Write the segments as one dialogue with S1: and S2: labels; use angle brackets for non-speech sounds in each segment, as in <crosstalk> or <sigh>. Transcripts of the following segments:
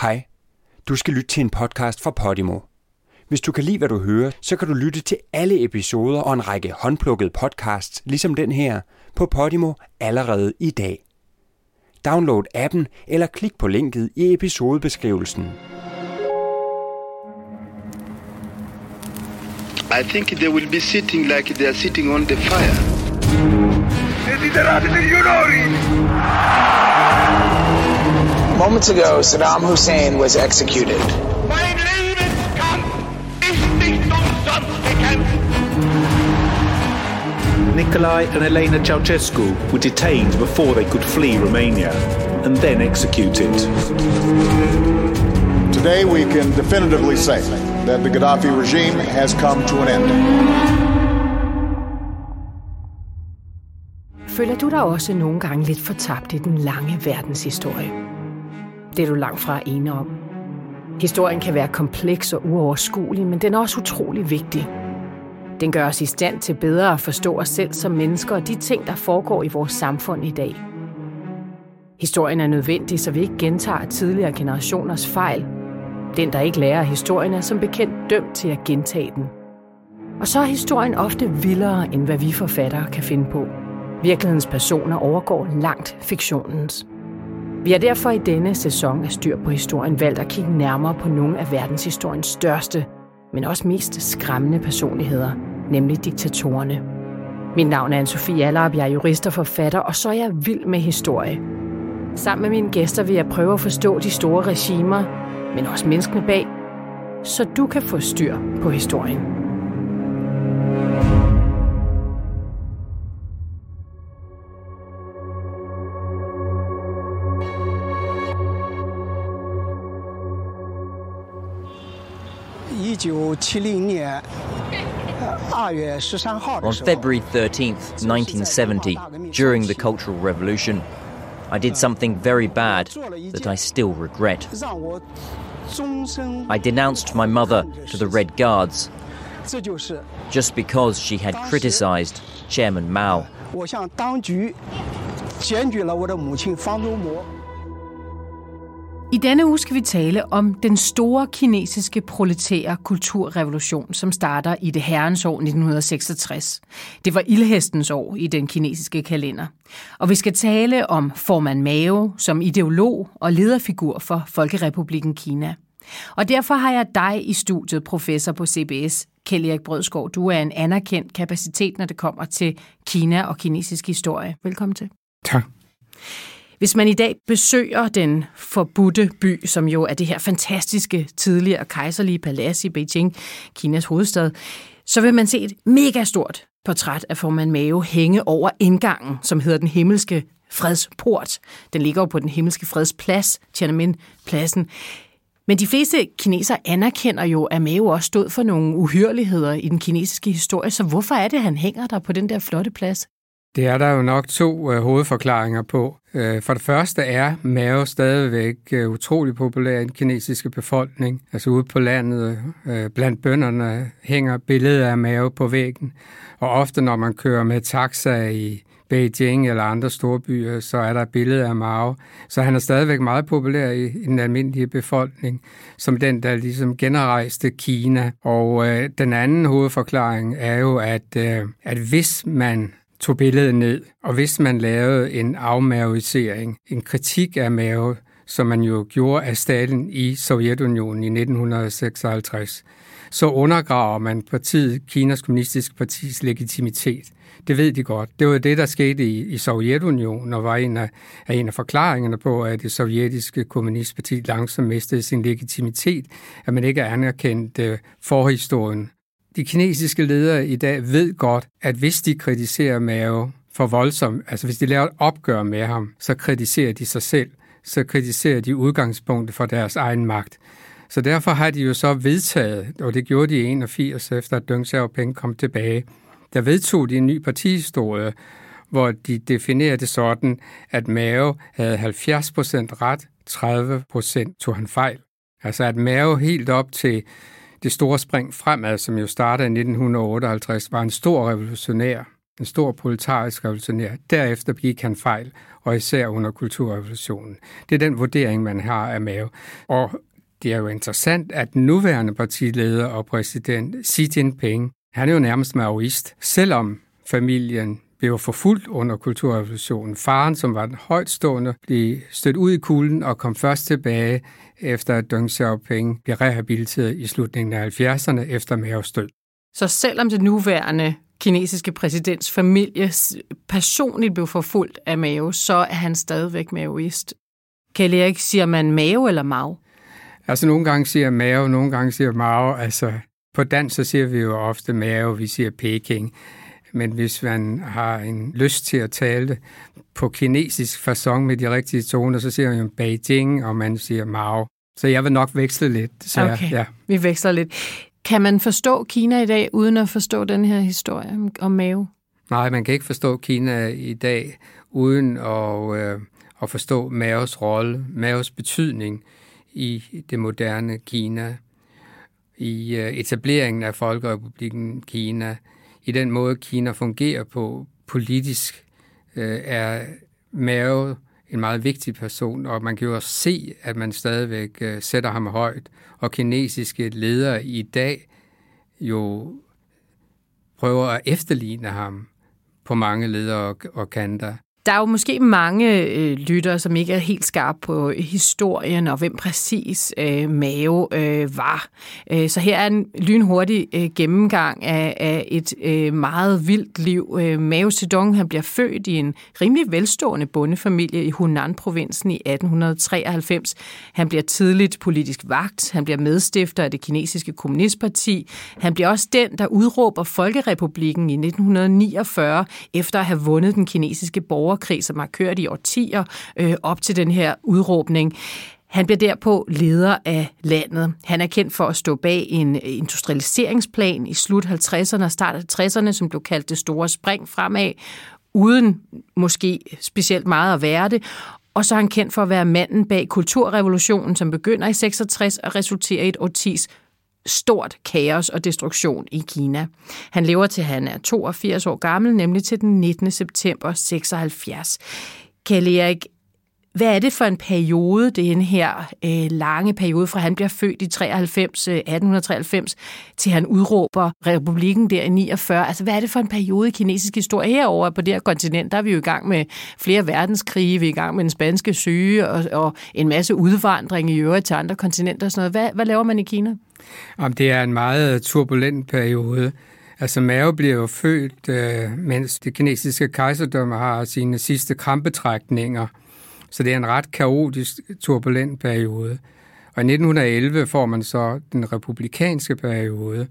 S1: Hej. Du skal lytte til en podcast fra Podimo. Hvis du kan lide, hvad du hører, så kan du lytte til alle episoder og en række håndplukkede podcasts, ligesom den her, på Podimo allerede i dag. Download appen eller klik på linket i episodebeskrivelsen.
S2: I think they will be sitting like they are sitting on the fire.
S3: Desiderate degli onori!
S4: Moments ago, Saddam Hussein was executed.
S3: Mein Lebenskampf ist nicht umsonst gekämpft!
S5: Nikolai and Elena Ceausescu were detained before they could flee Romania and then executed.
S6: Today, we can definitively say that the Gaddafi regime has come to an end.
S7: Føler du dig også nogle gange lidt fortabt i den lange verdenshistorie? Det er du langt fra ene om. Historien kan være kompleks og uoverskuelig, men den er også utrolig vigtig. Den gør os i stand til bedre at forstå os selv som mennesker og de ting, der foregår i vores samfund i dag. Historien er nødvendig, så vi ikke gentager tidligere generationers fejl. Den, der ikke lærer historien, er som bekendt dømt til at gentage den. Og så er historien ofte vildere, end hvad vi forfattere kan finde på. Virkelighedens personer overgår langt fiktionens. Vi har derfor i denne sæson af Styr på Historien valgt at kigge nærmere på nogle af verdenshistoriens største, men også mest skræmmende personligheder, nemlig diktatorerne. Mit navn er Anne-Sophie Allerup, jeg er jurist og forfatter, og så er jeg vild med historie. Sammen med mine gæster vil jeg prøve at forstå de store regimer, men også menneskene bag, så du kan få styr på historien.
S8: On February 13th, 1970, during the Cultural Revolution, I did something very bad that I still regret. I denounced my mother to the Red Guards just because she had criticized Chairman Mao.
S7: I denne uge skal vi tale om den store kinesiske proletære kulturrevolution, som starter i det herrens år 1966. Det var ildhestens år i den kinesiske kalender. Og vi skal tale om formand Mao som ideolog og lederfigur for Folkerepublikken Kina. Og derfor har jeg dig i studiet, professor på CBS, Kjell Erik Brødskov. Du er en anerkendt kapacitet, når det kommer til Kina og kinesisk historie. Velkommen til.
S1: Tak.
S7: Hvis man i dag besøger den forbudte by, som jo er det her fantastiske tidligere kejserlige palads i Beijing, Kinas hovedstad, så vil man se et mega stort portræt af formand Mao hænge over indgangen, som hedder den himmelske fredsport. Den ligger jo på den himmelske fredsplads, Tiananmen-pladsen. Men de fleste kinesere anerkender jo, at Mao også stod for nogle uhyrligheder i den kinesiske historie, så hvorfor er det, at han hænger der på den der flotte plads?
S9: Det er der jo nok to øh, hovedforklaringer på. Øh, for det første er Mao stadigvæk øh, utrolig populær i den kinesiske befolkning. Altså ude på landet, øh, blandt bønderne, hænger billeder af Mao på væggen. Og ofte når man kører med taxa i Beijing eller andre store byer, så er der billeder af Mao. Så han er stadigvæk meget populær i, i den almindelige befolkning, som den, der ligesom genrejste Kina. Og øh, den anden hovedforklaring er jo, at, øh, at hvis man tog billedet ned, og hvis man lavede en afmaoisering, en kritik af mave, som man jo gjorde af Stalin i Sovjetunionen i 1956, så undergraver man partiet, Kinas kommunistiske partis legitimitet. Det ved de godt. Det var det, der skete i, i Sovjetunionen, og var en af, af en af forklaringerne på, at det sovjetiske kommunistparti langsomt mistede sin legitimitet, at man ikke anerkendte forhistorien de kinesiske ledere i dag ved godt, at hvis de kritiserer Mao for voldsomt, altså hvis de laver et opgør med ham, så kritiserer de sig selv, så kritiserer de udgangspunktet for deres egen magt. Så derfor har de jo så vedtaget, og det gjorde de i 81 efter at Deng Xiaoping kom tilbage, der vedtog de en ny partihistorie, hvor de definerede det sådan, at Mao havde 70% ret, 30% tog han fejl. Altså at Mao helt op til det store spring fremad, som jo startede i 1958, var en stor revolutionær. en stor proletarisk revolutionær. Derefter begik han fejl, og især under kulturrevolutionen. Det er den vurdering, man har af Mao. Og det er jo interessant, at den nuværende partileder og præsident Xi Jinping, han er jo nærmest maoist, selvom familien blev forfulgt under kulturrevolutionen. Faren, som var den højtstående, blev stødt ud i kulden og kom først tilbage efter at Deng Xiaoping blev rehabiliteret i slutningen af 70'erne efter Maos død.
S7: Så selvom det nuværende kinesiske præsidents familie personligt blev forfulgt af Mao, så er han stadigvæk maoist. Kan ikke siger man Mao eller Mao?
S9: Altså nogle gange siger Mao, nogle gange siger Mao. Altså på dansk så siger vi jo ofte Mao, vi siger Peking. Men hvis man har en lyst til at tale det på kinesisk façon med de rigtige toner, så siger man jo Beijing, og man siger Mao. Så jeg vil nok veksle lidt. Så
S7: okay, jeg, ja. vi veksler lidt. Kan man forstå Kina i dag, uden at forstå den her historie om Mao?
S9: Nej, man kan ikke forstå Kina i dag, uden at, øh, at forstå Maos rolle, Maos betydning i det moderne Kina, i øh, etableringen af Folkerepubliken Kina, i den måde, Kina fungerer på politisk, øh, er Mao en meget vigtig person, og man kan jo også se, at man stadigvæk øh, sætter ham højt. Og kinesiske ledere i dag jo prøver at efterligne ham på mange ledere og kanter.
S7: Der er jo måske mange øh, lyttere, som ikke er helt skarpe på historien og hvem præcis øh, Mao øh, var. Øh, så her er en lynhurtig øh, gennemgang af, af et øh, meget vildt liv. Øh, Mao Zedong han bliver født i en rimelig velstående bondefamilie i Hunan-provincen i 1893. Han bliver tidligt politisk vagt. Han bliver medstifter af det kinesiske kommunistparti. Han bliver også den, der udråber Folkerepublikken i 1949 efter at have vundet den kinesiske borger borgerkrig, som har kørt i årtier øh, op til den her udråbning. Han bliver derpå leder af landet. Han er kendt for at stå bag en øh, industrialiseringsplan i slut 50'erne og start 60'erne, som blev kaldt det store spring fremad, uden måske specielt meget at være det. Og så er han kendt for at være manden bag kulturrevolutionen, som begynder i 66 og resulterer i et årtis stort kaos og destruktion i Kina. Han lever til han er 82 år gammel, nemlig til den 19. september 76. Kjell Erik, hvad er det for en periode, det her øh, lange periode, fra han bliver født i 93, øh, 1893, til han udråber republikken der i 49? Altså, hvad er det for en periode i kinesisk historie herover på det her kontinent? Der er vi jo i gang med flere verdenskrige, vi er i gang med den spanske syge og, og en masse udvandring i øvrigt til andre kontinenter og sådan noget. Hvad, hvad laver man i Kina?
S9: Om det er en meget turbulent periode. Altså Mao bliver jo født, øh, mens det kinesiske kejserdømme har sine sidste krampetrækninger. Så det er en ret kaotisk, turbulent periode. Og i 1911 får man så den republikanske periode.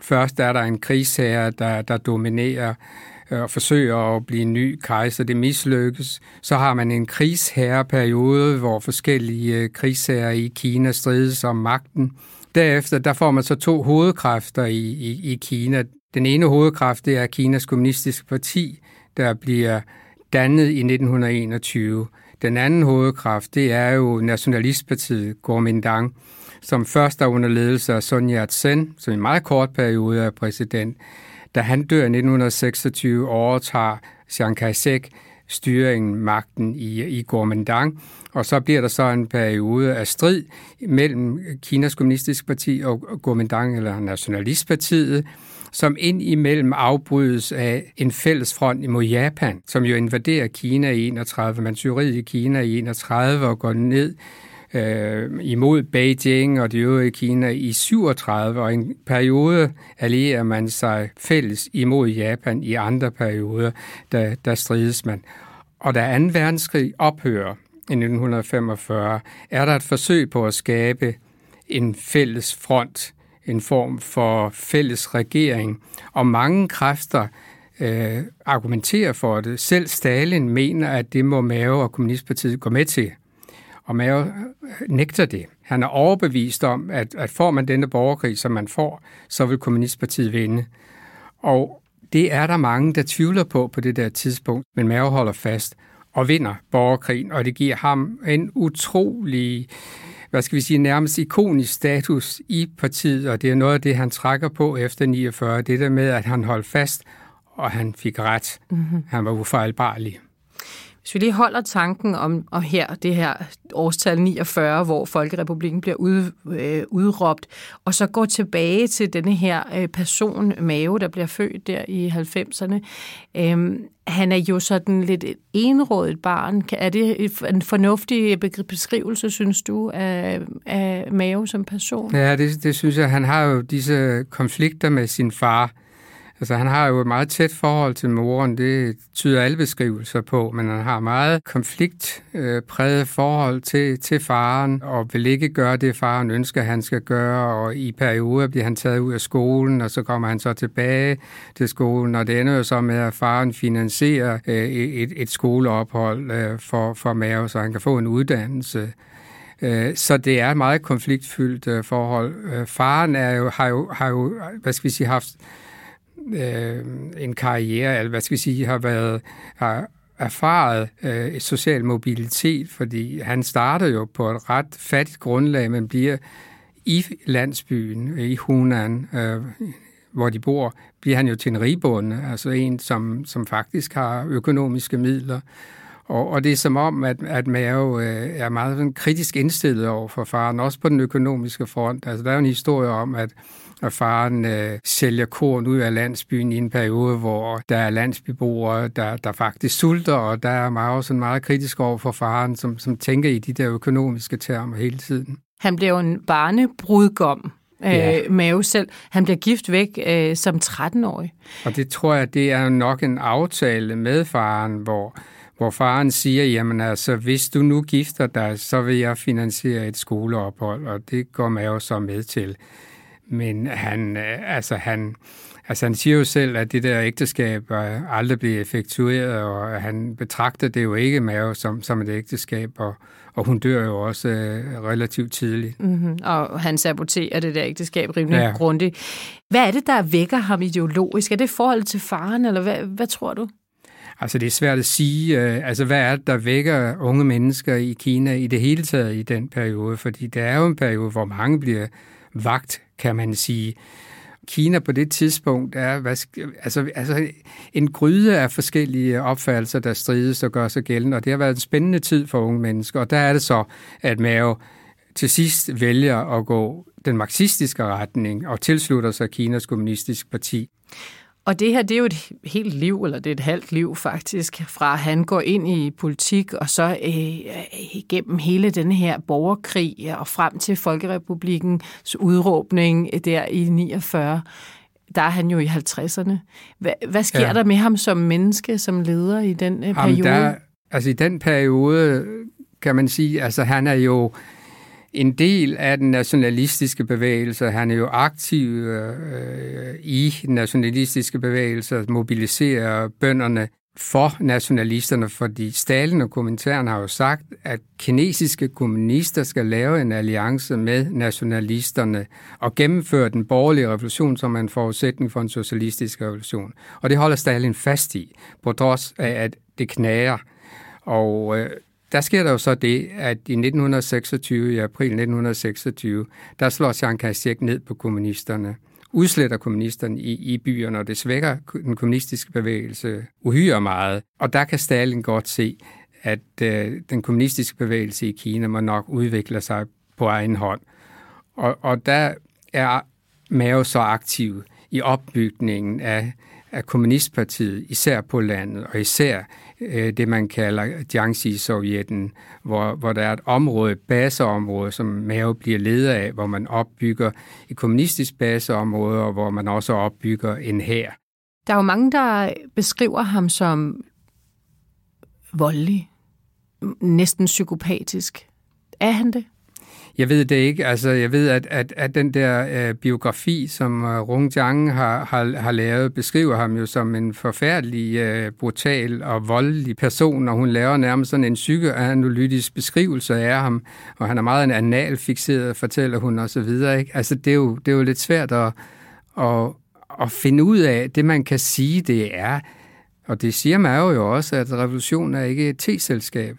S9: Først er der en krigsherre, der, der dominerer øh, og forsøger at blive en ny kejser. Det mislykkes. Så har man en krigsherreperiode, hvor forskellige øh, krigsherrer i Kina strides om magten. Derefter der får man så to hovedkræfter i, i, i Kina. Den ene hovedkraft det er Kinas kommunistiske parti, der bliver dannet i 1921. Den anden hovedkraft det er jo nationalistpartiet Kuomintang, som først er under ledelse af Sun Yat-sen, som i en meget kort periode er præsident. Da han dør i 1926, overtager Chiang Kai-shek styringen, magten i, i Kuomintang, og så bliver der så en periode af strid mellem Kinas kommunistiske parti og Kuomintang, eller Nationalistpartiet, som ind imellem afbrydes af en fælles front imod Japan, som jo invaderer Kina i 31, Manchuriet i Kina i 31 og går ned øh, imod Beijing og det øvrige Kina i 37, og en periode allierer man sig fælles imod Japan i andre perioder, der, der strides man. Og da 2. verdenskrig ophører i 1945, er der et forsøg på at skabe en fælles front, en form for fælles regering, og mange kræfter øh, argumenterer for det. Selv Stalin mener, at det må Mao og Kommunistpartiet gå med til. Og Mao øh, nægter det. Han er overbevist om, at, at får man denne borgerkrig, som man får, så vil Kommunistpartiet vinde. Og det er der mange, der tvivler på på det der tidspunkt, men Mao holder fast og vinder borgerkrigen, og det giver ham en utrolig, hvad skal vi sige, nærmest ikonisk status i partiet, og det er noget af det, han trækker på efter 49, det der med, at han holdt fast og han fik ret. Mm-hmm. Han var ufejlbarlig.
S7: Hvis vi lige holder tanken om, og her, det her årstal 49, hvor Folkerepublikken bliver ud, øh, udråbt, og så går tilbage til denne her øh, person, Mave, der bliver født der i 90'erne. Øh, han er jo sådan lidt et enrådet barn. Er det en fornuftig beskrivelse, synes du, af, af Mave som person?
S9: Ja, det, det synes jeg. Han har jo disse konflikter med sin far, Altså, han har jo et meget tæt forhold til moren, det tyder alle beskrivelser på, men han har meget konfliktpræget øh, forhold til, til faren, og vil ikke gøre det, faren ønsker, han skal gøre, og i perioder bliver han taget ud af skolen, og så kommer han så tilbage til skolen, og det ender jo så med, at faren finansierer øh, et, et skoleophold øh, for, for Mave, så han kan få en uddannelse. Så det er et meget konfliktfyldt forhold. Faren er jo, har, jo, har jo, hvad skal vi sige, haft øh, en karriere, eller hvad skal vi sige, har været har erfaret øh, social mobilitet, fordi han starter jo på et ret fattigt grundlag, men bliver i landsbyen, øh, i Hunan, øh, hvor de bor, bliver han jo til en rigbonde, altså en, som, som faktisk har økonomiske midler. Og, og det er som om, at, at Mao øh, er meget sådan, kritisk indstillet over for faren, også på den økonomiske front. Altså, der er jo en historie om, at og faren øh, sælger korn ud af landsbyen i en periode, hvor der er landsbyboere, der, der faktisk sulter, og der er meget, sådan meget kritisk over for faren, som, som tænker i de der økonomiske termer hele tiden.
S7: Han bliver jo en barnebrudgom, øh, ja. øh, Mave selv. Han bliver gift væk øh, som 13-årig.
S9: Og det tror jeg, det er nok en aftale med faren, hvor hvor faren siger, jamen altså, hvis du nu gifter dig, så vil jeg finansiere et skoleophold, og det går Mave så med til. Men han, øh, altså han, altså han siger jo selv, at det der ægteskab aldrig bliver effektueret, og han betragter det jo ikke med som, som et ægteskab, og, og hun dør jo også øh, relativt tidligt.
S7: Mm-hmm. Og han saboterer det der ægteskab rimelig ja. grundigt. Hvad er det, der vækker ham ideologisk? Er det forhold til faren, eller hvad, hvad tror du?
S9: Altså det er svært at sige, øh, altså hvad er det, der vækker unge mennesker i Kina i det hele taget i den periode? Fordi det er jo en periode, hvor mange bliver vagt, kan man sige. Kina på det tidspunkt er hvad, altså, altså en gryde af forskellige opfattelser, der strides og gør sig gældende, og det har været en spændende tid for unge mennesker. Og der er det så, at Mao til sidst vælger at gå den marxistiske retning og tilslutter sig Kinas kommunistiske parti.
S7: Og det her, det er jo et helt liv, eller det er et halvt liv faktisk, fra han går ind i politik, og så øh, igennem hele den her borgerkrig, og frem til Folkerepublikens udråbning der i 49 der er han jo i 50'erne. Hvad, hvad sker ja. der med ham som menneske, som leder i den øh, periode?
S9: Jamen der, altså i den periode, kan man sige, altså han er jo en del af den nationalistiske bevægelse. Han er jo aktiv øh, i den nationalistiske bevægelse, mobiliserer bønderne for nationalisterne, fordi Stalin og kommentaren har jo sagt, at kinesiske kommunister skal lave en alliance med nationalisterne og gennemføre den borgerlige revolution som en forudsætning for en socialistisk revolution. Og det holder Stalin fast i, på trods af, at det knager. Og øh, der sker der jo så det, at i 1926, i april 1926, der slår Chiang Kai-shek ned på kommunisterne, udsletter kommunisterne i, i byerne, og det svækker den kommunistiske bevægelse uhyre meget. Og der kan Stalin godt se, at øh, den kommunistiske bevægelse i Kina må nok udvikle sig på egen hånd. Og, og der er Mao så aktiv i opbygningen af, af kommunistpartiet, især på landet, og især øh, det, man kalder Jiangxi-sovjetten, hvor, hvor der er et område, et baseområde, som Mao bliver leder af, hvor man opbygger et kommunistisk baseområde, og hvor man også opbygger en hær.
S7: Der er jo mange, der beskriver ham som voldelig, næsten psykopatisk. Er han det?
S9: Jeg ved det ikke. Altså, jeg ved, at, at, at den der øh, biografi, som øh, Rung Jiang har, har, har lavet, beskriver ham jo som en forfærdelig, øh, brutal og voldelig person, og hun laver nærmest sådan en psykoanalytisk beskrivelse af ham, og han er meget en analfixeret, fortæller hun og så videre. Ikke? Altså, det er, jo, det er jo lidt svært at, at, at finde ud af. Det, man kan sige, det er, og det siger man jo også, at revolution er ikke et T-selskab.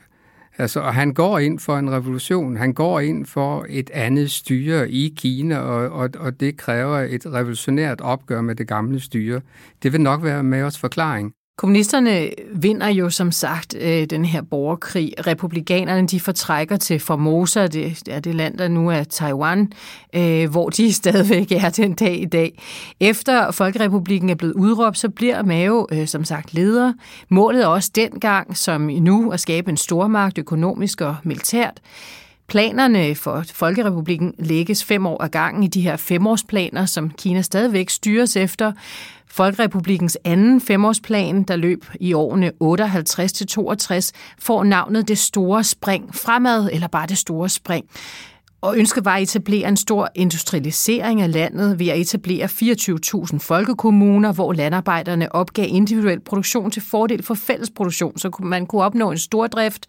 S9: Altså, og han går ind for en revolution. Han går ind for et andet styre i Kina, og, og, og det kræver et revolutionært opgør med det gamle styre. Det vil nok være med os forklaring.
S7: Kommunisterne vinder jo som sagt øh, den her borgerkrig. Republikanerne de fortrækker til Formosa, det er det land, der nu er Taiwan, øh, hvor de <laughs> stadigvæk er den dag i dag. Efter Folkerepublikken er blevet udråbt, så bliver Mao øh, som sagt leder. Målet er også dengang, som nu, at skabe en stormagt økonomisk og militært. Planerne for Folkerepublikken lægges fem år ad gangen i de her femårsplaner, som Kina stadigvæk styres efter. Folkerepublikens anden femårsplan, der løb i årene 58-62, får navnet Det Store Spring fremad, eller bare Det Store Spring. Og ønsket var at etablere en stor industrialisering af landet ved at etablere 24.000 folkekommuner, hvor landarbejderne opgav individuel produktion til fordel for fælles produktion, så man kunne opnå en stor drift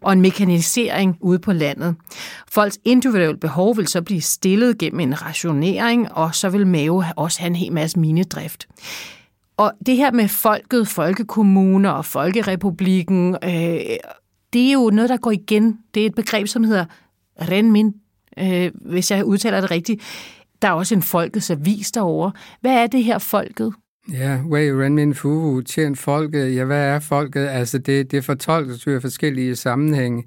S7: og en mekanisering ude på landet. Folks individuelle behov vil så blive stillet gennem en rationering, og så vil Mave også have en hel masse minedrift. Og det her med folket, folkekommuner og folkerepublikken, øh, det er jo noget, der går igen. Det er et begreb, som hedder renmin, øh, hvis jeg udtaler det rigtigt. Der er også en folkets avis derovre. Hvad er det her folket?
S9: Ja, Wei Renmin Fuhu, tjent folket. Ja, hvad er folket? Altså, det, det fortolkes jo i forskellige sammenhænge.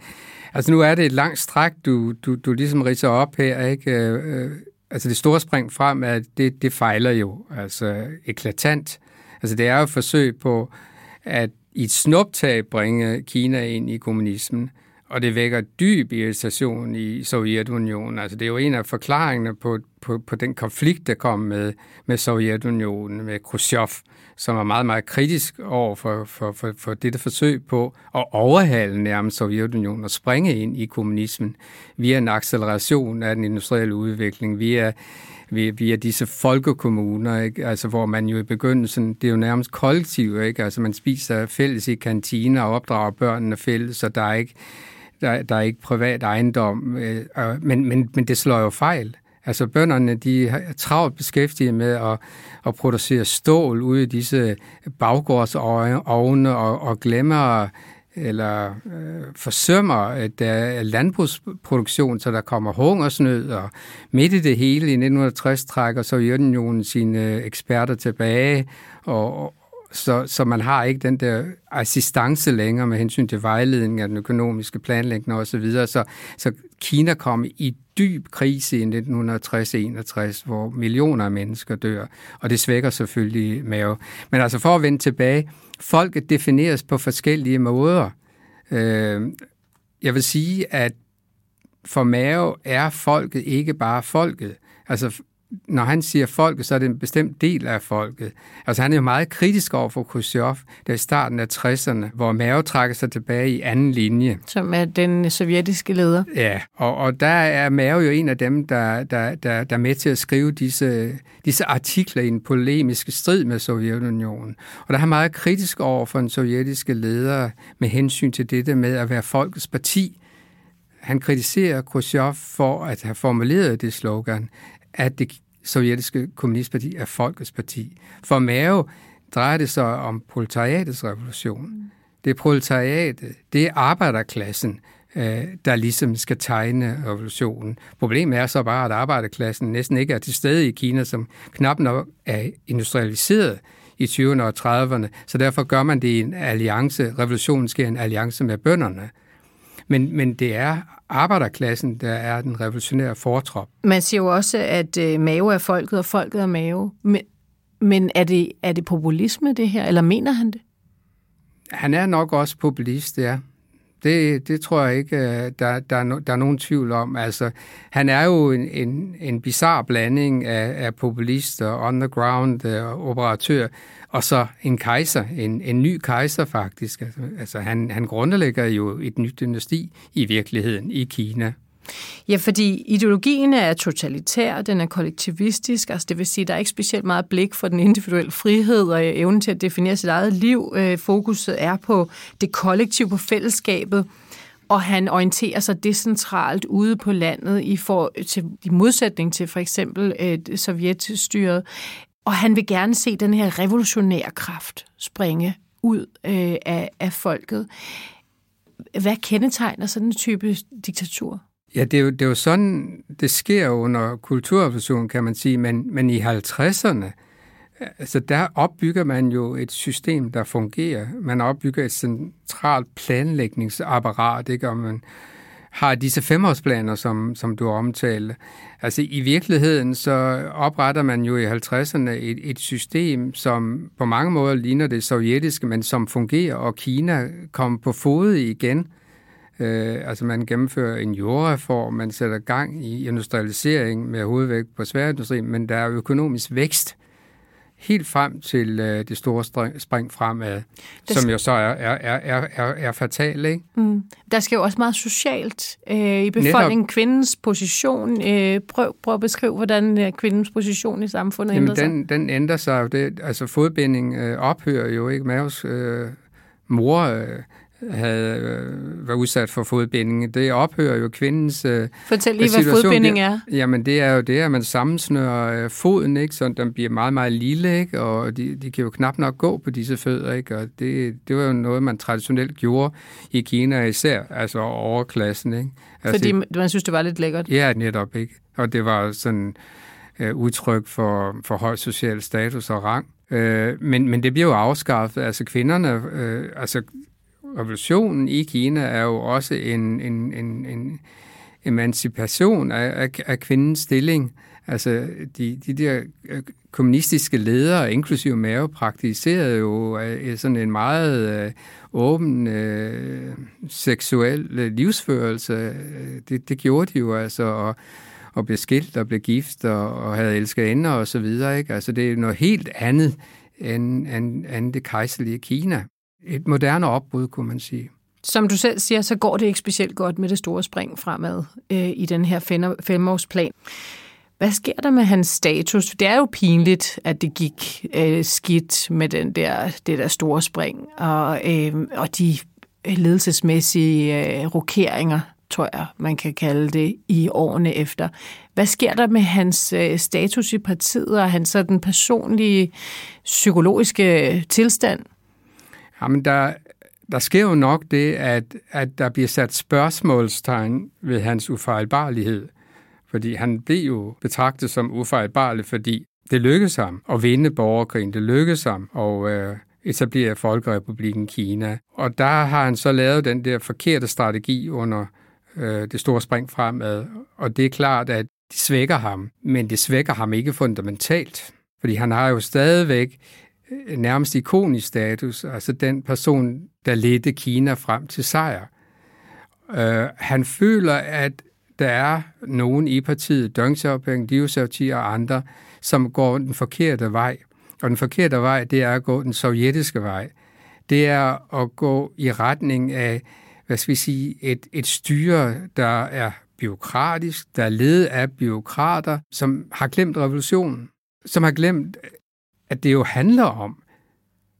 S9: Altså, nu er det et langt stræk, du, du, du ligesom ridser op her, ikke? Øh, øh altså, det store spring frem, at det, det fejler jo. Altså, eklatant. Altså, det er jo et forsøg på at i et snuptag bringe Kina ind i kommunismen og det vækker dyb irritation i Sovjetunionen. Altså, det er jo en af forklaringerne på, på, på den konflikt, der kom med, med Sovjetunionen, med Khrushchev, som var meget, meget kritisk over for, for, for, for dette forsøg på at overhale nærmest Sovjetunionen og springe ind i kommunismen via en acceleration af den industrielle udvikling, via via, via disse folkekommuner, ikke? Altså, hvor man jo i begyndelsen, det er jo nærmest kollektiv, ikke? Altså, man spiser fælles i kantiner og opdrager børnene fælles, så der er ikke der, der er ikke privat ejendom, øh, men, men, men det slår jo fejl. Altså bønderne, de er travlt beskæftiget med at, at producere stål ude i disse baggårdsovne og, og glemmer eller øh, forsømmer at der er landbrugsproduktion, så der kommer hungersnød, og midt i det hele i 1960 trækker Sovjetunionen sine eksperter tilbage, og, så, så man har ikke den der assistance længere med hensyn til vejledning af den økonomiske planlægning osv. Så, videre. så, så Kina kom i dyb krise i 1960-61, hvor millioner af mennesker dør, og det svækker selvfølgelig mave. Men altså for at vende tilbage, folket defineres på forskellige måder. Øh, jeg vil sige, at for Mao er folket ikke bare folket. Altså når han siger folket, så er det en bestemt del af folket. Altså han er jo meget kritisk over for Khrushchev, der i starten af 60'erne, hvor Mao trækker sig tilbage i anden linje.
S7: Som er den sovjetiske leder.
S9: Ja, og, og der er Mao jo en af dem, der, der, der, der er med til at skrive disse, disse artikler i en polemisk strid med Sovjetunionen. Og der er han meget kritisk over for den sovjetiske leder med hensyn til dette med at være folkets parti. Han kritiserer Khrushchev for at have formuleret det slogan, at det sovjetiske kommunistparti er folkets parti. For Mao drejer det sig om proletariatets revolution. Det er proletariatet, det er arbejderklassen, øh, der ligesom skal tegne revolutionen. Problemet er så bare, at arbejderklassen næsten ikke er til stede i Kina, som knap nok er industrialiseret i 20'erne og 30'erne, så derfor gør man det i en alliance. Revolutionen sker i en alliance med bønderne. Men, men det er arbejderklassen, der er den revolutionære fortrop.
S7: Man siger jo også, at øh, Mave er folket, og folket er Mave. Men, men er, det, er det populisme, det her, eller mener han det?
S9: Han er nok også populist, ja. Det, det tror jeg ikke, øh, der, der, er, der er nogen tvivl om. Altså, han er jo en, en, en bizarre blanding af, af populist og underground uh, øh, operatør, og så en kejser, en, en ny kejser faktisk. Altså, altså han, han grundlægger jo et nyt dynasti i virkeligheden i Kina.
S7: Ja, fordi ideologien er totalitær, den er kollektivistisk, altså det vil sige, der er ikke specielt meget blik for den individuelle frihed og evnen til at definere sit eget liv. Øh, fokuset er på det kollektive, på fællesskabet, og han orienterer sig decentralt ude på landet i, for, til, i modsætning til for eksempel øh, sovjetstyret. Og han vil gerne se den her revolutionære kraft springe ud øh, af, af folket. hvad kendetegner sådan en type diktatur?
S9: Ja, det er, jo, det er jo sådan, det sker under kulturrevolutionen, kan man sige, men, men i 50'erne, altså der opbygger man jo et system, der fungerer. Man opbygger et centralt planlægningsapparat, ikke? og man har disse femårsplaner, som, som du omtalte. Altså i virkeligheden, så opretter man jo i 50'erne et, et system, som på mange måder ligner det sovjetiske, men som fungerer, og Kina kom på fod igen. Øh, altså man gennemfører en jordreform, man sætter gang i industrialisering med hovedvægt på sværindustrien, men der er økonomisk vækst helt frem til øh, det store spring fremad, det som jo så er, er, er, er, er fatal. Ikke?
S7: Mm. Der skal jo også meget socialt øh, i befolkningen. Netop. Kvindens position. Øh, prøv, prøv at beskrive, hvordan øh, kvindens position i samfundet Jamen, ændrer
S9: den, sig. Den ændrer sig. Det, altså fodbinding øh, ophører jo ikke. Mavs øh, mor... Øh, havde øh, været udsat for fodbinding. Det ophører jo kvindens øh,
S7: Fortæl lige, hvad fodbinding er.
S9: Jamen, det er jo det, at man sammensnører øh, foden, ikke? så den bliver meget, meget lille, ikke? og de, de kan jo knap nok gå på disse fødder. Ikke? Og det, det var jo noget, man traditionelt gjorde i Kina især, altså overklassen. Ikke? Altså,
S7: Fordi man synes, det var lidt lækkert?
S9: Ja, netop. ikke. Og det var sådan øh, udtryk for, for høj social status og rang. Øh, men, men det bliver jo afskaffet. Altså kvinderne, øh, altså revolutionen i Kina er jo også en, en, en, en emancipation af, af, af kvindens stilling. Altså, de, de der øh, kommunistiske ledere, inklusive Mao, praktiserede jo øh, sådan en meget øh, åben øh, seksuel øh, livsførelse. Det, det gjorde de jo altså, og, og blev skilt og blev gift og, og havde elsket ender og så videre. Ikke? Altså, det er noget helt andet end, end, end det kejserlige Kina et moderne opbrud, kunne man sige.
S7: Som du selv siger, så går det ikke specielt godt med det store spring fremad øh, i den her femårsplan. Hvad sker der med hans status? Det er jo pinligt, at det gik øh, skidt med den der, det der store spring, og, øh, og de ledelsesmæssige øh, rokeringer, tror jeg, man kan kalde det, i årene efter. Hvad sker der med hans øh, status i partiet og hans sådan personlige psykologiske tilstand?
S9: Jamen, der, der sker jo nok det, at, at der bliver sat spørgsmålstegn ved hans ufejlbarlighed. Fordi han blev jo betragtet som ufejlbarlig, fordi det lykkedes ham at vinde borgerkrigen. Det lykkedes ham at øh, etablere Folkerepubliken Kina. Og der har han så lavet den der forkerte strategi under øh, det store spring fremad. Og det er klart, at det svækker ham. Men det svækker ham ikke fundamentalt. Fordi han har jo stadigvæk Øh, nærmest ikonisk status, altså den person, der ledte Kina frem til sejr. Uh, han føler, at der er nogen i partiet, Deng Xiaoping, Liu Xiaoqi og andre, som går den forkerte vej. Og den forkerte vej, det er at gå den sovjetiske vej. Det er at gå i retning af, hvad skal vi sige, et, et styre, der er byråkratisk, der er ledet af byråkrater, som har glemt revolutionen, som har glemt at det jo handler om,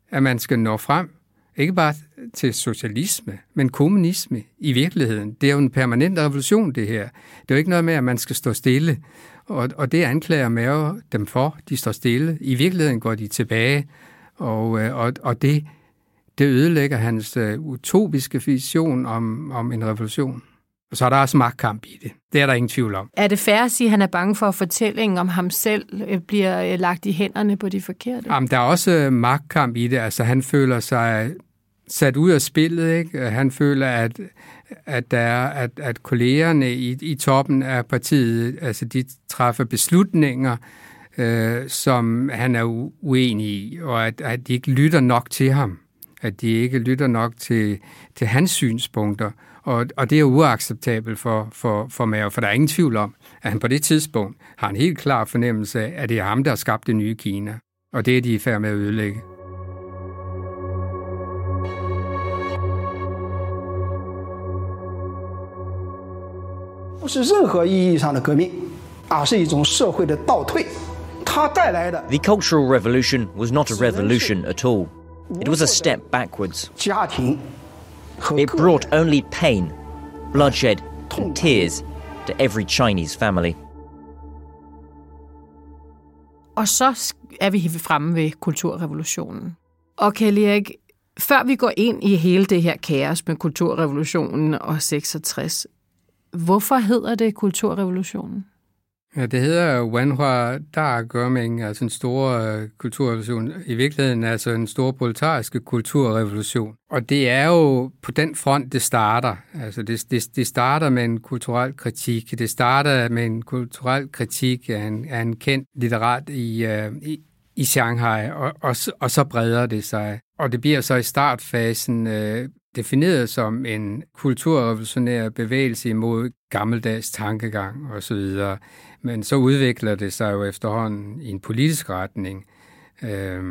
S9: at man skal nå frem, ikke bare til socialisme, men kommunisme i virkeligheden. Det er jo en permanent revolution, det her. Det er jo ikke noget med, at man skal stå stille. Og, og det anklager Mao dem for. De står stille. I virkeligheden går de tilbage. Og, øh, og, og det, det ødelægger hans øh, utopiske vision om, om en revolution. Og så er der også magtkamp i det. Det er der ingen tvivl om.
S7: Er det fair at sige, at han er bange for, at fortællingen om ham selv øh, bliver øh, lagt i hænderne på de forkerte?
S9: Jamen, der er også øh, magtkamp i det. Altså, han føler sig sat ud af spillet. Ikke? Han føler, at, at, der er, at, at kollegerne i, i toppen af partiet, altså de træffer beslutninger, øh, som han er uenig i, og at, at de ikke lytter nok til ham. At de ikke lytter nok til, til hans synspunkter. Og, og det er uacceptabelt for, for, for Mao, for der er ingen tvivl om, at han på det tidspunkt har en helt klar fornemmelse af, at det er ham, der har skabt det nye Kina. Og det er de i færd med at ødelægge.
S8: The Cultural Revolution was not a revolution at all. It was a step backwards. It brought only pain, bloodshed, and tears to every Chinese family.
S7: Og så er vi fremme ved kulturrevolutionen. Og Kelly Erik, Før vi går ind i hele det her kaos med kulturrevolutionen og 66, hvorfor hedder det kulturrevolutionen?
S9: Ja, det hedder Wanhua Dagoming, altså en stor øh, kulturrevolution. I virkeligheden altså en stor proletariske kulturrevolution. Og det er jo på den front, det starter. Altså det, det, det starter med en kulturel kritik. Det starter med en kulturel kritik af en, af en kendt litterat i, uh, i, i Shanghai, og, og, og så breder det sig. Og det bliver så i startfasen uh, defineret som en kulturrevolutionær bevægelse imod gammeldags tankegang osv. Men så udvikler det sig jo efterhånden i en politisk retning. Øh,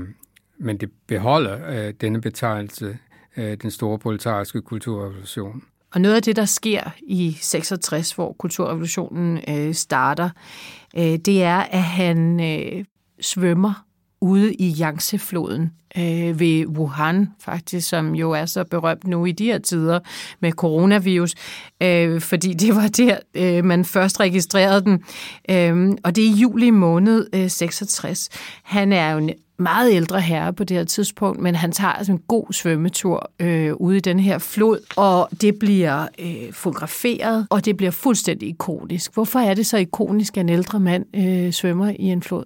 S9: men det beholder øh, denne betegnelse, øh, den store proletariske kulturrevolution.
S7: Og noget af det, der sker i 66, hvor kulturrevolutionen øh, starter, øh, det er, at han øh, svømmer ude i Yangtze-floden øh, ved Wuhan, faktisk, som jo er så berømt nu i de her tider med coronavirus, øh, fordi det var der, øh, man først registrerede den. Øh, og det er i juli måned øh, 66. Han er jo en meget ældre herre på det her tidspunkt, men han tager altså en god svømmetur øh, ude i den her flod, og det bliver øh, fotograferet, og det bliver fuldstændig ikonisk. Hvorfor er det så ikonisk, at en ældre mand øh, svømmer i en flod?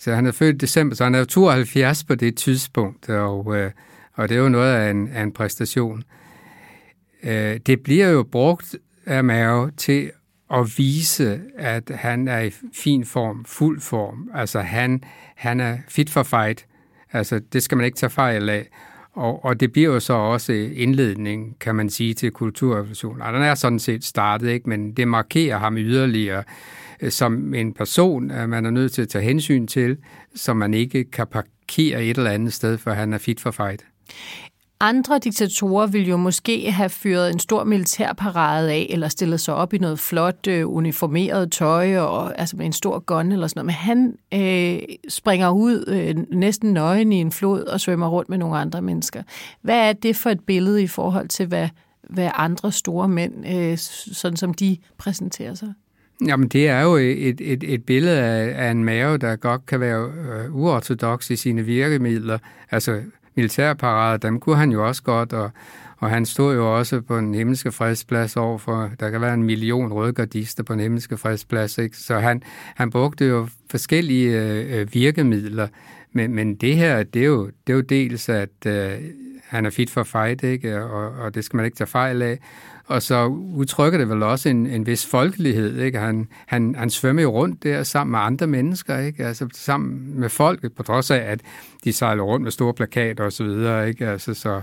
S9: Så han er født i december, så han er 72 på det tidspunkt, og, øh, og det er jo noget af en, af en præstation. Øh, det bliver jo brugt af Mao til at vise, at han er i fin form, fuld form. Altså han, han er fit for fight. Altså det skal man ikke tage fejl af. Og, og det bliver jo så også indledning, kan man sige, til kulturrevolutionen. Og den er sådan set startet, ikke? men det markerer ham yderligere Øh, som en person, at man er nødt til at tage hensyn til, som man ikke kan parkere et eller andet sted, for han er fit for fight.
S7: Andre diktatorer ville jo måske have fyret en stor militærparade af, eller stillet sig op i noget flot øh, uniformeret tøj, og, altså med en stor gun eller sådan noget. Men han øh, springer ud øh, næsten nøgen i en flod og svømmer rundt med nogle andre mennesker. Hvad er det for et billede i forhold til, hvad, hvad andre store mænd, øh, sådan som de præsenterer sig?
S9: Jamen, det er jo et, et, et billede af, af en mave, der godt kan være øh, uortodox i sine virkemidler. Altså, militærparade, dem kunne han jo også godt, og, og han stod jo også på den himmelske fredsplads overfor, der kan være en million rødgardister på den himmelske fredsplads, ikke? så han, han brugte jo forskellige øh, øh, virkemidler, men, men det her, det er jo, det er jo dels, at øh, han er fit for fight, ikke? Og, og det skal man ikke tage fejl af, og så udtrykker det vel også en, en vis folkelighed. Ikke? Han, han, han svømmer jo rundt der sammen med andre mennesker, ikke? Altså, sammen med folket, på trods af, at de sejler rundt med store plakater og så videre. Ikke? Altså, så,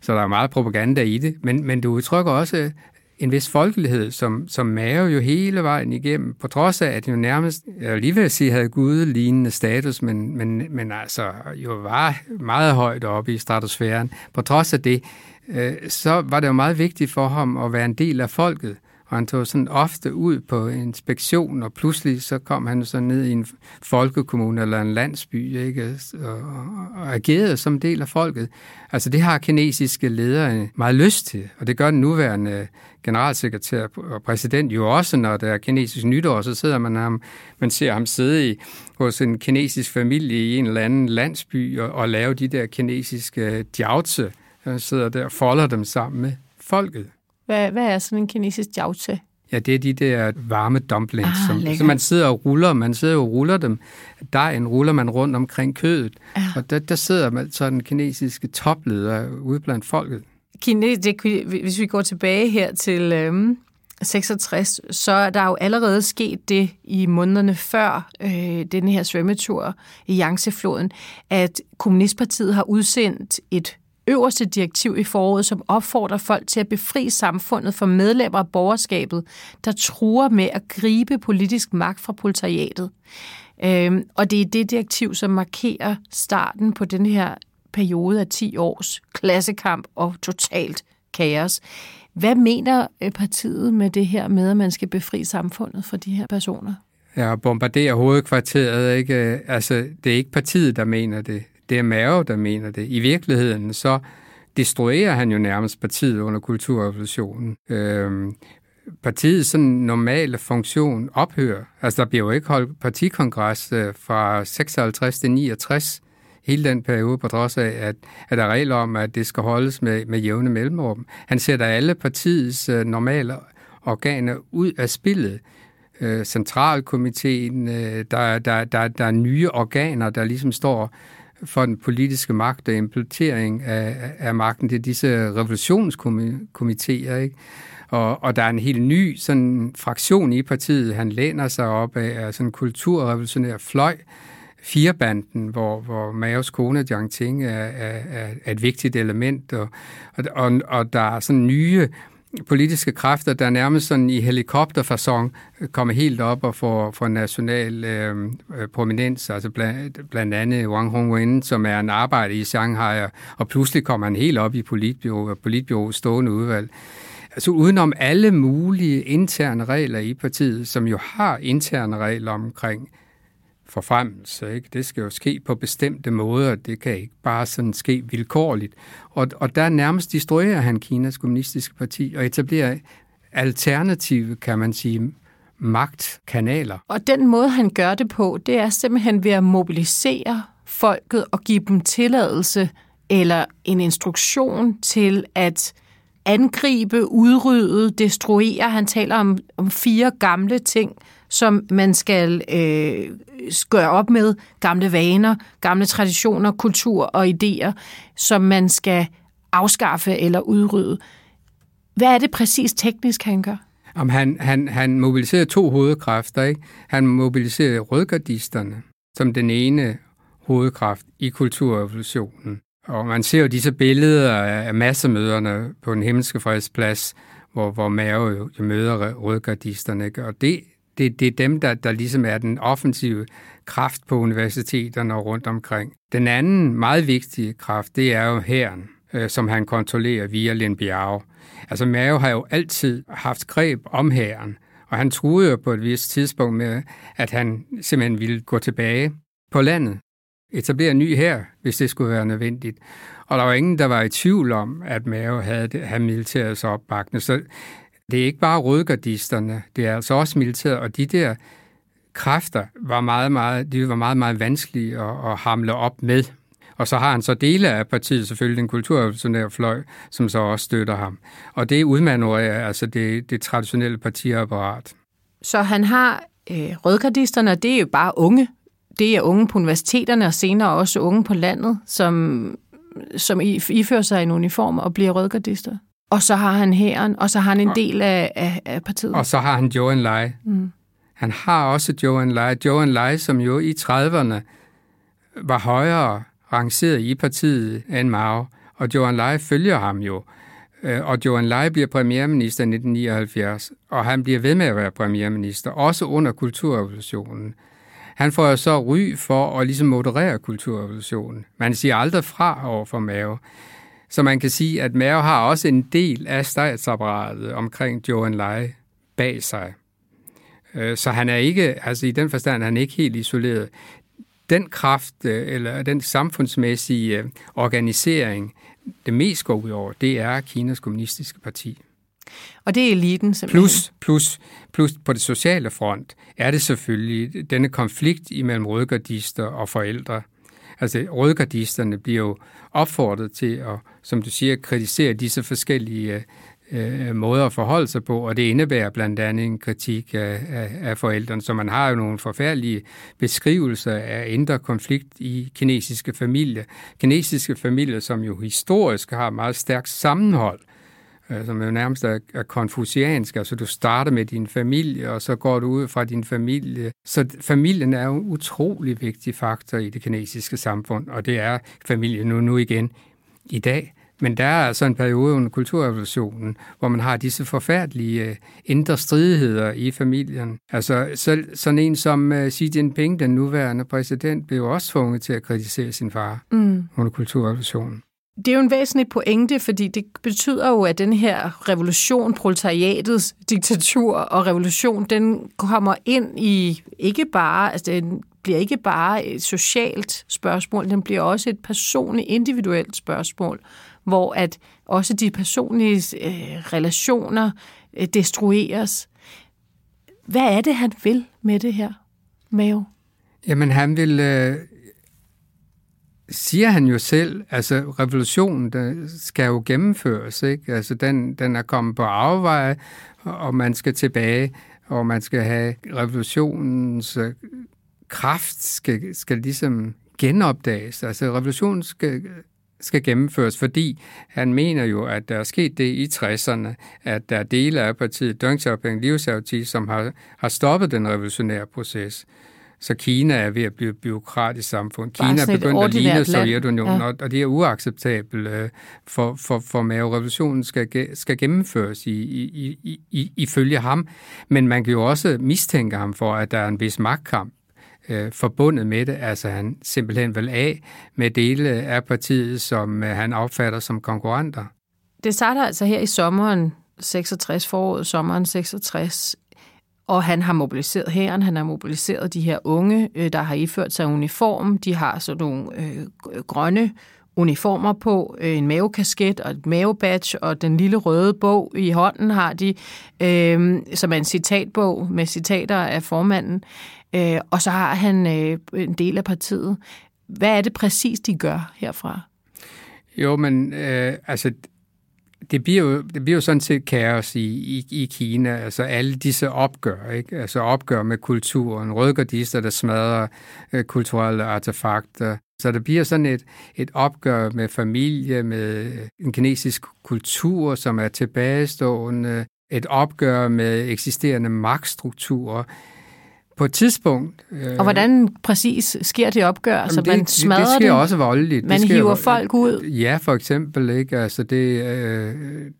S9: så der er meget propaganda i det. Men, men du udtrykker også en vis folkelighed, som, som Mao jo hele vejen igennem, på trods af, at han jo nærmest, jeg lige vil sige, havde gudelignende status, men, men, men altså jo var meget højt oppe i stratosfæren. På trods af det, øh, så var det jo meget vigtigt for ham at være en del af folket. Og han tog sådan ofte ud på inspektion, og pludselig så kom han så ned i en folkekommune eller en landsby, ikke? Og, og agerede som del af folket. Altså det har kinesiske ledere meget lyst til, og det gør den nuværende generalsekretær og præsident jo også, når der er kinesisk nytår, så sidder man ham, man ser ham sidde i, hos en kinesisk familie i en eller anden landsby og, og lave de der kinesiske øh, jiaozi, han øh, sidder der og folder dem sammen med folket.
S7: Hvad, hvad er sådan en kinesisk jiaozi?
S9: Ja, det er de der varme dumplings, ah, som, som man sidder og ruller. Man sidder og ruller dem. Dejen ruller man rundt omkring kødet. Ja. Og der, der sidder man så den kinesiske topleder ude blandt folket.
S7: Kines, det, hvis vi går tilbage her til øhm, 66, så er der jo allerede sket det i månederne før øh, denne her svømmetur i Yangtze-floden, at Kommunistpartiet har udsendt et øverste direktiv i foråret, som opfordrer folk til at befri samfundet for medlemmer af borgerskabet, der truer med at gribe politisk magt fra proletariatet. Øhm, og det er det direktiv, som markerer starten på den her periode af 10 års klassekamp og totalt kaos. Hvad mener øh, partiet med det her med, at man skal befri samfundet for de her personer?
S9: Ja, bombardere hovedkvarteret, ikke? Altså, det er ikke partiet, der mener det. Det er Mao, der mener det. I virkeligheden så destruerer han jo nærmest partiet under kulturrevolutionen. Øhm, partiets sådan normale funktion ophører. Altså, der bliver jo ikke holdt partikongres øh, fra 56 til 69 hele den periode, på trods af, at, at der er regler om, at det skal holdes med, med jævne mellemrum. Han sætter alle partiets øh, normale organer ud af spillet. Øh, centralkomiteen, øh, der, der, der, der er nye organer, der ligesom står for den politiske magt og implementering af, af magten. Det er disse revolutionskomiteer, ikke? Og, og der er en helt ny sådan, fraktion i partiet, han læner sig op af, af sådan en kulturrevolutionær fløj, firebanden, hvor, hvor Maos kone, Jiang Ting, er, er, er et vigtigt element, og, og, og der er sådan nye politiske kræfter, der nærmest sådan i helikopterfasong kommer helt op og får, får national øh, øh prominens, altså blandt, blandt andet Wang Hongwen, som er en arbejder i Shanghai, og pludselig kommer han helt op i politbyrå, politbyrå stående udvalg. Altså udenom alle mulige interne regler i partiet, som jo har interne regler omkring forfremmelse. Ikke? Det skal jo ske på bestemte måder. Det kan ikke bare sådan ske vilkårligt. Og, og der nærmest destruerer han Kinas kommunistiske parti og etablerer alternative, kan man sige, magtkanaler.
S7: Og den måde, han gør det på, det er simpelthen ved at mobilisere folket og give dem tilladelse eller en instruktion til at angribe, udrydde, destruere. Han taler om, om fire gamle ting, som man skal øh, gøre op med. Gamle vaner, gamle traditioner, kultur og idéer, som man skal afskaffe eller udrydde. Hvad er det præcis teknisk, han gør?
S9: Om han, han, han mobiliserer to hovedkræfter. Ikke? Han mobiliserer rødgardisterne som den ene hovedkraft i kulturrevolutionen. Og man ser jo disse billeder af massemøderne på den himmelske fredsplads, hvor, hvor Mao jo, jo møder rødgardisterne. Ikke? Og det, det, det er dem, der, der ligesom er den offensive kraft på universiteterne og rundt omkring. Den anden meget vigtige kraft, det er jo herren, øh, som han kontrollerer via Lin Biao. Altså Mao har jo altid haft greb om herren, og han troede jo på et vist tidspunkt med, at han simpelthen ville gå tilbage på landet, etablere en ny her, hvis det skulle være nødvendigt. Og der var ingen, der var i tvivl om, at Mao havde, havde militærets opbakning. Så det er ikke bare rødgardisterne, det er altså også militæret, og de der kræfter var meget, meget, de var meget, meget vanskelige at, at hamle op med. Og så har han så dele af partiet, selvfølgelig den kulturrevolutionære fløj, som så også støtter ham. Og det udmanøvrerer altså det, det traditionelle partiapparat.
S7: Så han har øh, rødgardisterne, og det er jo bare unge. Det er unge på universiteterne, og senere også unge på landet, som, som ifører sig en uniform og bliver rødgardister. Og så har han hæren, og så har han en del af, af, af partiet.
S9: Og så har han Joe Lai. Mm. Han har også Joe Lai. Joe Lai, som jo i 30'erne var højere rangeret i partiet end Mao. Og Joe Lai følger ham jo. Øh, og Joe Lai bliver premierminister i 1979, og han bliver ved med at være premierminister, også under kulturrevolutionen. Han får jo så ry for at ligesom moderere kulturrevolutionen. Man siger aldrig fra over for Mao. Så man kan sige, at Mao har også en del af statsapparatet omkring Joe Lai bag sig. Øh, så han er ikke, altså i den forstand, han er ikke helt isoleret. Den kraft, øh, eller den samfundsmæssige øh, organisering, det mest går ud over, det er Kinas kommunistiske parti.
S7: Og det er eliten simpelthen?
S9: Plus, plus, plus på det sociale front er det selvfølgelig denne konflikt imellem rødgardister og forældre. Altså rødgardisterne bliver jo opfordret til at, som du siger, kritisere disse forskellige øh, måder at forholde sig på, og det indebærer blandt andet en kritik af, af, af forældrene. Så man har jo nogle forfærdelige beskrivelser af indre konflikt i kinesiske familier. Kinesiske familier, som jo historisk har meget stærkt sammenhold, øh, som jo nærmest er, er konfuciansk. Altså du starter med din familie, og så går du ud fra din familie. Så familien er jo en utrolig vigtig faktor i det kinesiske samfund, og det er familien nu, nu igen i dag. Men der er altså en periode under kulturrevolutionen, hvor man har disse forfærdelige øh, indre stridigheder i familien. Altså så, sådan en som uh, Xi Jinping, den nuværende præsident, blev også tvunget til at kritisere sin far mm. under kulturrevolutionen.
S7: Det er jo en væsentlig pointe, fordi det betyder jo, at den her revolution, proletariatets diktatur og revolution, den kommer ind i ikke bare, altså den bliver ikke bare et socialt spørgsmål, den bliver også et personligt, individuelt spørgsmål hvor at også de personlige øh, relationer øh, destrueres. Hvad er det, han vil med det her, Mao?
S9: Jamen, han vil... Øh, siger han jo selv, altså revolutionen der skal jo gennemføres, ikke? Altså den, den er kommet på afveje, og man skal tilbage, og man skal have revolutionens øh, kraft skal, skal ligesom genopdages. Altså revolutionen skal, skal gennemføres, fordi han mener jo, at der er sket det i 60'erne, at der er dele af partiet Deng Xiaoping Liu som har, har stoppet den revolutionære proces. Så Kina er ved at blive et byråkratisk samfund. Bare Kina er begyndt at ligne Sovjetunionen, ja. og det er uacceptabelt øh, for, for, for Mao. Revolutionen skal, skal gennemføres i, i, i, i, ifølge ham. Men man kan jo også mistænke ham for, at der er en vis magtkamp øh, forbundet med det. Altså han simpelthen vil af med dele af partiet, som øh, han opfatter som konkurrenter.
S7: Det starter altså her i sommeren 66, foråret sommeren 66, og han har mobiliseret hæren, han har mobiliseret de her unge, øh, der har iført sig uniform. De har sådan nogle øh, grønne uniformer på, øh, en mavekasket og et mavebadge, og den lille røde bog i hånden har de, øh, som er en citatbog med citater af formanden. Øh, og så har han øh, en del af partiet. Hvad er det præcis, de gør herfra?
S9: Jo, men øh, altså det bliver, jo, det bliver jo sådan set kaos i, i, i Kina, altså alle disse opgør, ikke? altså opgør med kulturen, rødgardister, der smadrer øh, kulturelle artefakter. Så det bliver sådan et, et opgør med familie, med øh, en kinesisk kultur, som er tilbagestående, et opgør med eksisterende magtstrukturer på et tidspunkt...
S7: Øh, og hvordan præcis sker det opgør? Altså, det, man smadrer
S9: det, det sker det. også voldeligt.
S7: Man
S9: det
S7: hiver folk ud?
S9: Ja, for eksempel. Ikke? Altså, det, øh,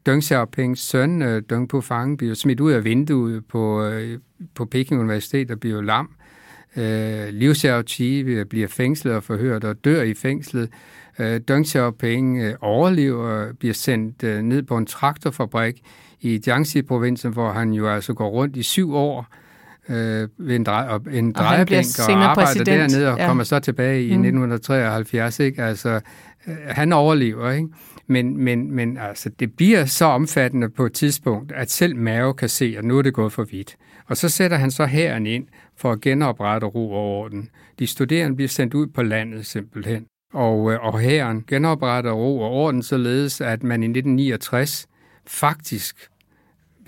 S9: Deng Xiaopings søn, øh, Deng Pufang, bliver smidt ud af vinduet på, øh, på Peking Universitet og bliver lam. Øh, Liu Xiaoqi bliver fængslet og forhørt og dør i fængslet. Øh, Deng Xiaoping øh, overlever bliver sendt øh, ned på en traktorfabrik i Jiangxi-provincen, hvor han jo altså går rundt i syv år øh, ved en, drej, en drejebænk og, og arbejder præsident. dernede og ja. kommer så tilbage i mm. 1973. Ikke? Altså, øh, han overlever, ikke? Men, men, men altså, det bliver så omfattende på et tidspunkt, at selv Mao kan se, at nu er det gået for vidt. Og så sætter han så herren ind for at genoprette ro og orden. De studerende bliver sendt ud på landet simpelthen. Og, øh, og herren genopretter ro og orden således, at man i 1969 faktisk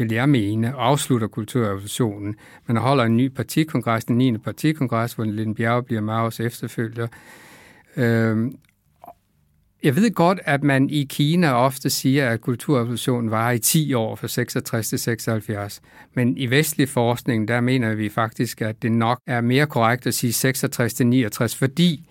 S9: vil jeg mene, afslutter kulturrevolutionen. Man holder en ny partikongres, den 9. partikongres, hvor Linde Bjerg bliver Maos efterfølger. Øhm, jeg ved godt, at man i Kina ofte siger, at kulturrevolutionen var i 10 år, fra 66 til 76. Men i vestlig forskning, der mener vi faktisk, at det nok er mere korrekt at sige 66 til 69, fordi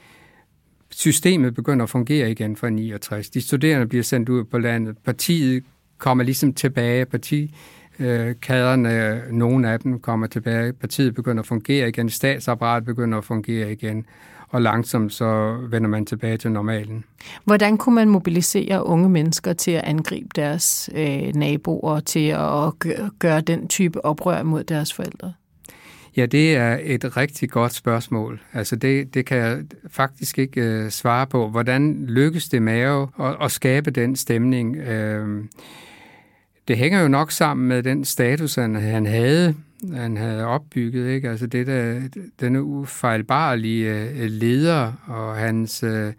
S9: systemet begynder at fungere igen fra 69. De studerende bliver sendt ud på landet. Partiet kommer ligesom tilbage. Parti, øh, kaderne, nogle af dem kommer tilbage, partiet begynder at fungere igen, statsapparatet begynder at fungere igen, og langsomt så vender man tilbage til normalen.
S7: Hvordan kunne man mobilisere unge mennesker til at angribe deres øh, naboer, til at gøre den type oprør mod deres forældre?
S9: Ja, det er et rigtig godt spørgsmål. Altså det, det kan jeg faktisk ikke øh, svare på. Hvordan lykkes det med at, at skabe den stemning? Øh, det hænger jo nok sammen med den status, han, han havde, han havde opbygget, ikke? Altså det der, denne ufejlbarlige øh, leder, og hans, øh,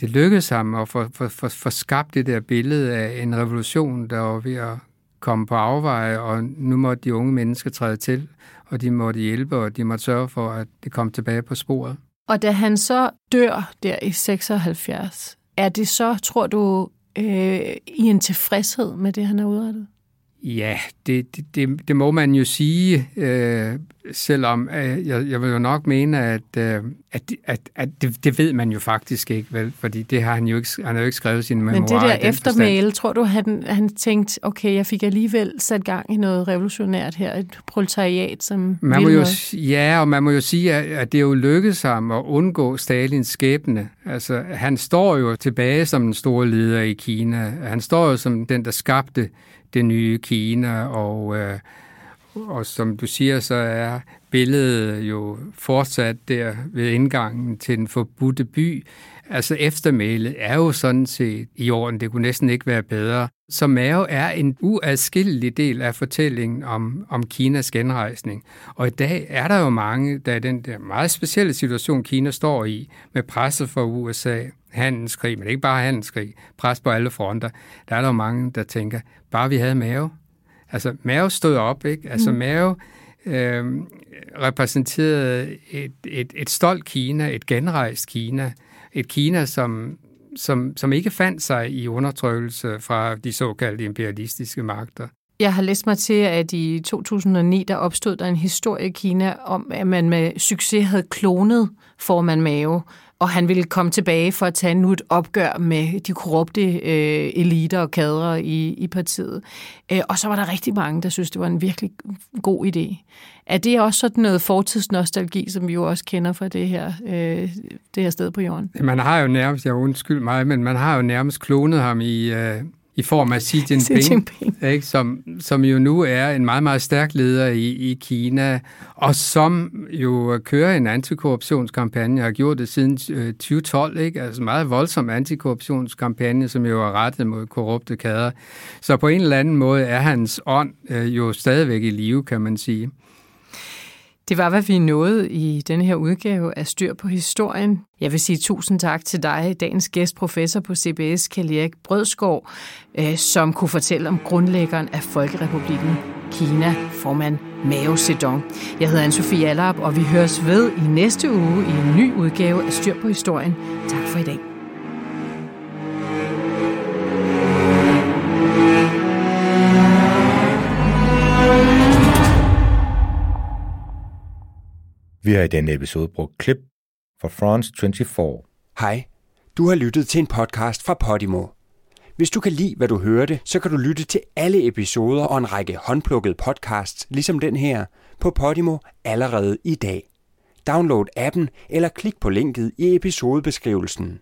S9: det lykkedes ham at få, for, for, for skabt det der billede af en revolution, der var ved at komme på afveje, og nu måtte de unge mennesker træde til, og de måtte hjælpe, og de måtte sørge for, at det kom tilbage på sporet.
S7: Og da han så dør der i 76, er det så, tror du, øh, i en tilfredshed med det, han har udrettet?
S9: Ja, det, det, det må man jo sige, øh, selvom øh, jeg, jeg vil jo nok mene, at, øh, at, at, at det, det ved man jo faktisk ikke, vel? Fordi det har han jo ikke, han har jo ikke skrevet sine memoirer.
S7: Men det der eftermæle, tror du, han, han tænkte, okay, jeg fik alligevel sat gang i noget revolutionært her, et proletariat, som
S9: man må jo, Ja, og man må jo sige, at, at det er jo lykkedes ham at undgå Stalins skæbne. Altså, han står jo tilbage som den store leder i Kina. Han står jo som den, der skabte det nye Kina, og, øh, og som du siger, så er billedet jo fortsat der ved indgangen til den forbudte by. Altså eftermælet er jo sådan set i orden, det kunne næsten ikke være bedre. Så Mao er en uadskillelig del af fortællingen om, om Kinas genrejsning. Og i dag er der jo mange, der er den der meget specielle situation, Kina står i, med presset fra USA, handelskrig, men ikke bare handelskrig, pres på alle fronter. Der er der jo mange, der tænker, bare vi havde Mao. Altså, Mao stod op, ikke? Altså, mm. Mao øh, repræsenterede et, et, et stolt Kina, et genrejst Kina, et Kina, som, som, som ikke fandt sig i undertrykkelse fra de såkaldte imperialistiske magter.
S7: Jeg har læst mig til, at i 2009 der opstod der en historie i Kina om, at man med succes havde klonet formand Mao, og han ville komme tilbage for at tage nu et opgør med de korrupte øh, eliter og kadre i, i partiet. Øh, og så var der rigtig mange, der synes, det var en virkelig god idé. Er det også sådan noget fortidsnostalgi, som vi jo også kender fra det her, øh, det her sted på jorden?
S9: Man har jo nærmest, jeg undskyld mig, men man har jo nærmest klonet ham i, øh, i form af Xi Jinping, <laughs> Xi Jinping. Ikke, som, som jo nu er en meget, meget stærk leder i, i Kina, og som jo kører en antikorruptionskampagne, har gjort det siden 2012, ikke? altså meget voldsom antikorruptionskampagne, som jo er rettet mod korrupte kader. Så på en eller anden måde er hans ånd øh, jo stadigvæk i live, kan man sige.
S7: Det var, hvad vi nåede i denne her udgave af Styr på Historien. Jeg vil sige tusind tak til dig, dagens gæst, professor på CBS, Kjell Erik Brødskov, øh, som kunne fortælle om grundlæggeren af Folkerepublikken Kina, formand Mao Zedong. Jeg hedder Anne-Sophie Allerup, og vi høres ved i næste uge i en ny udgave af Styr på Historien. Tak for i dag.
S10: Vi har i denne episode brugt klip fra France 24.
S1: Hej, du har lyttet til en podcast fra Podimo. Hvis du kan lide, hvad du hørte, så kan du lytte til alle episoder og en række håndplukkede podcasts, ligesom den her, på Podimo allerede i dag. Download appen eller klik på linket i episodebeskrivelsen.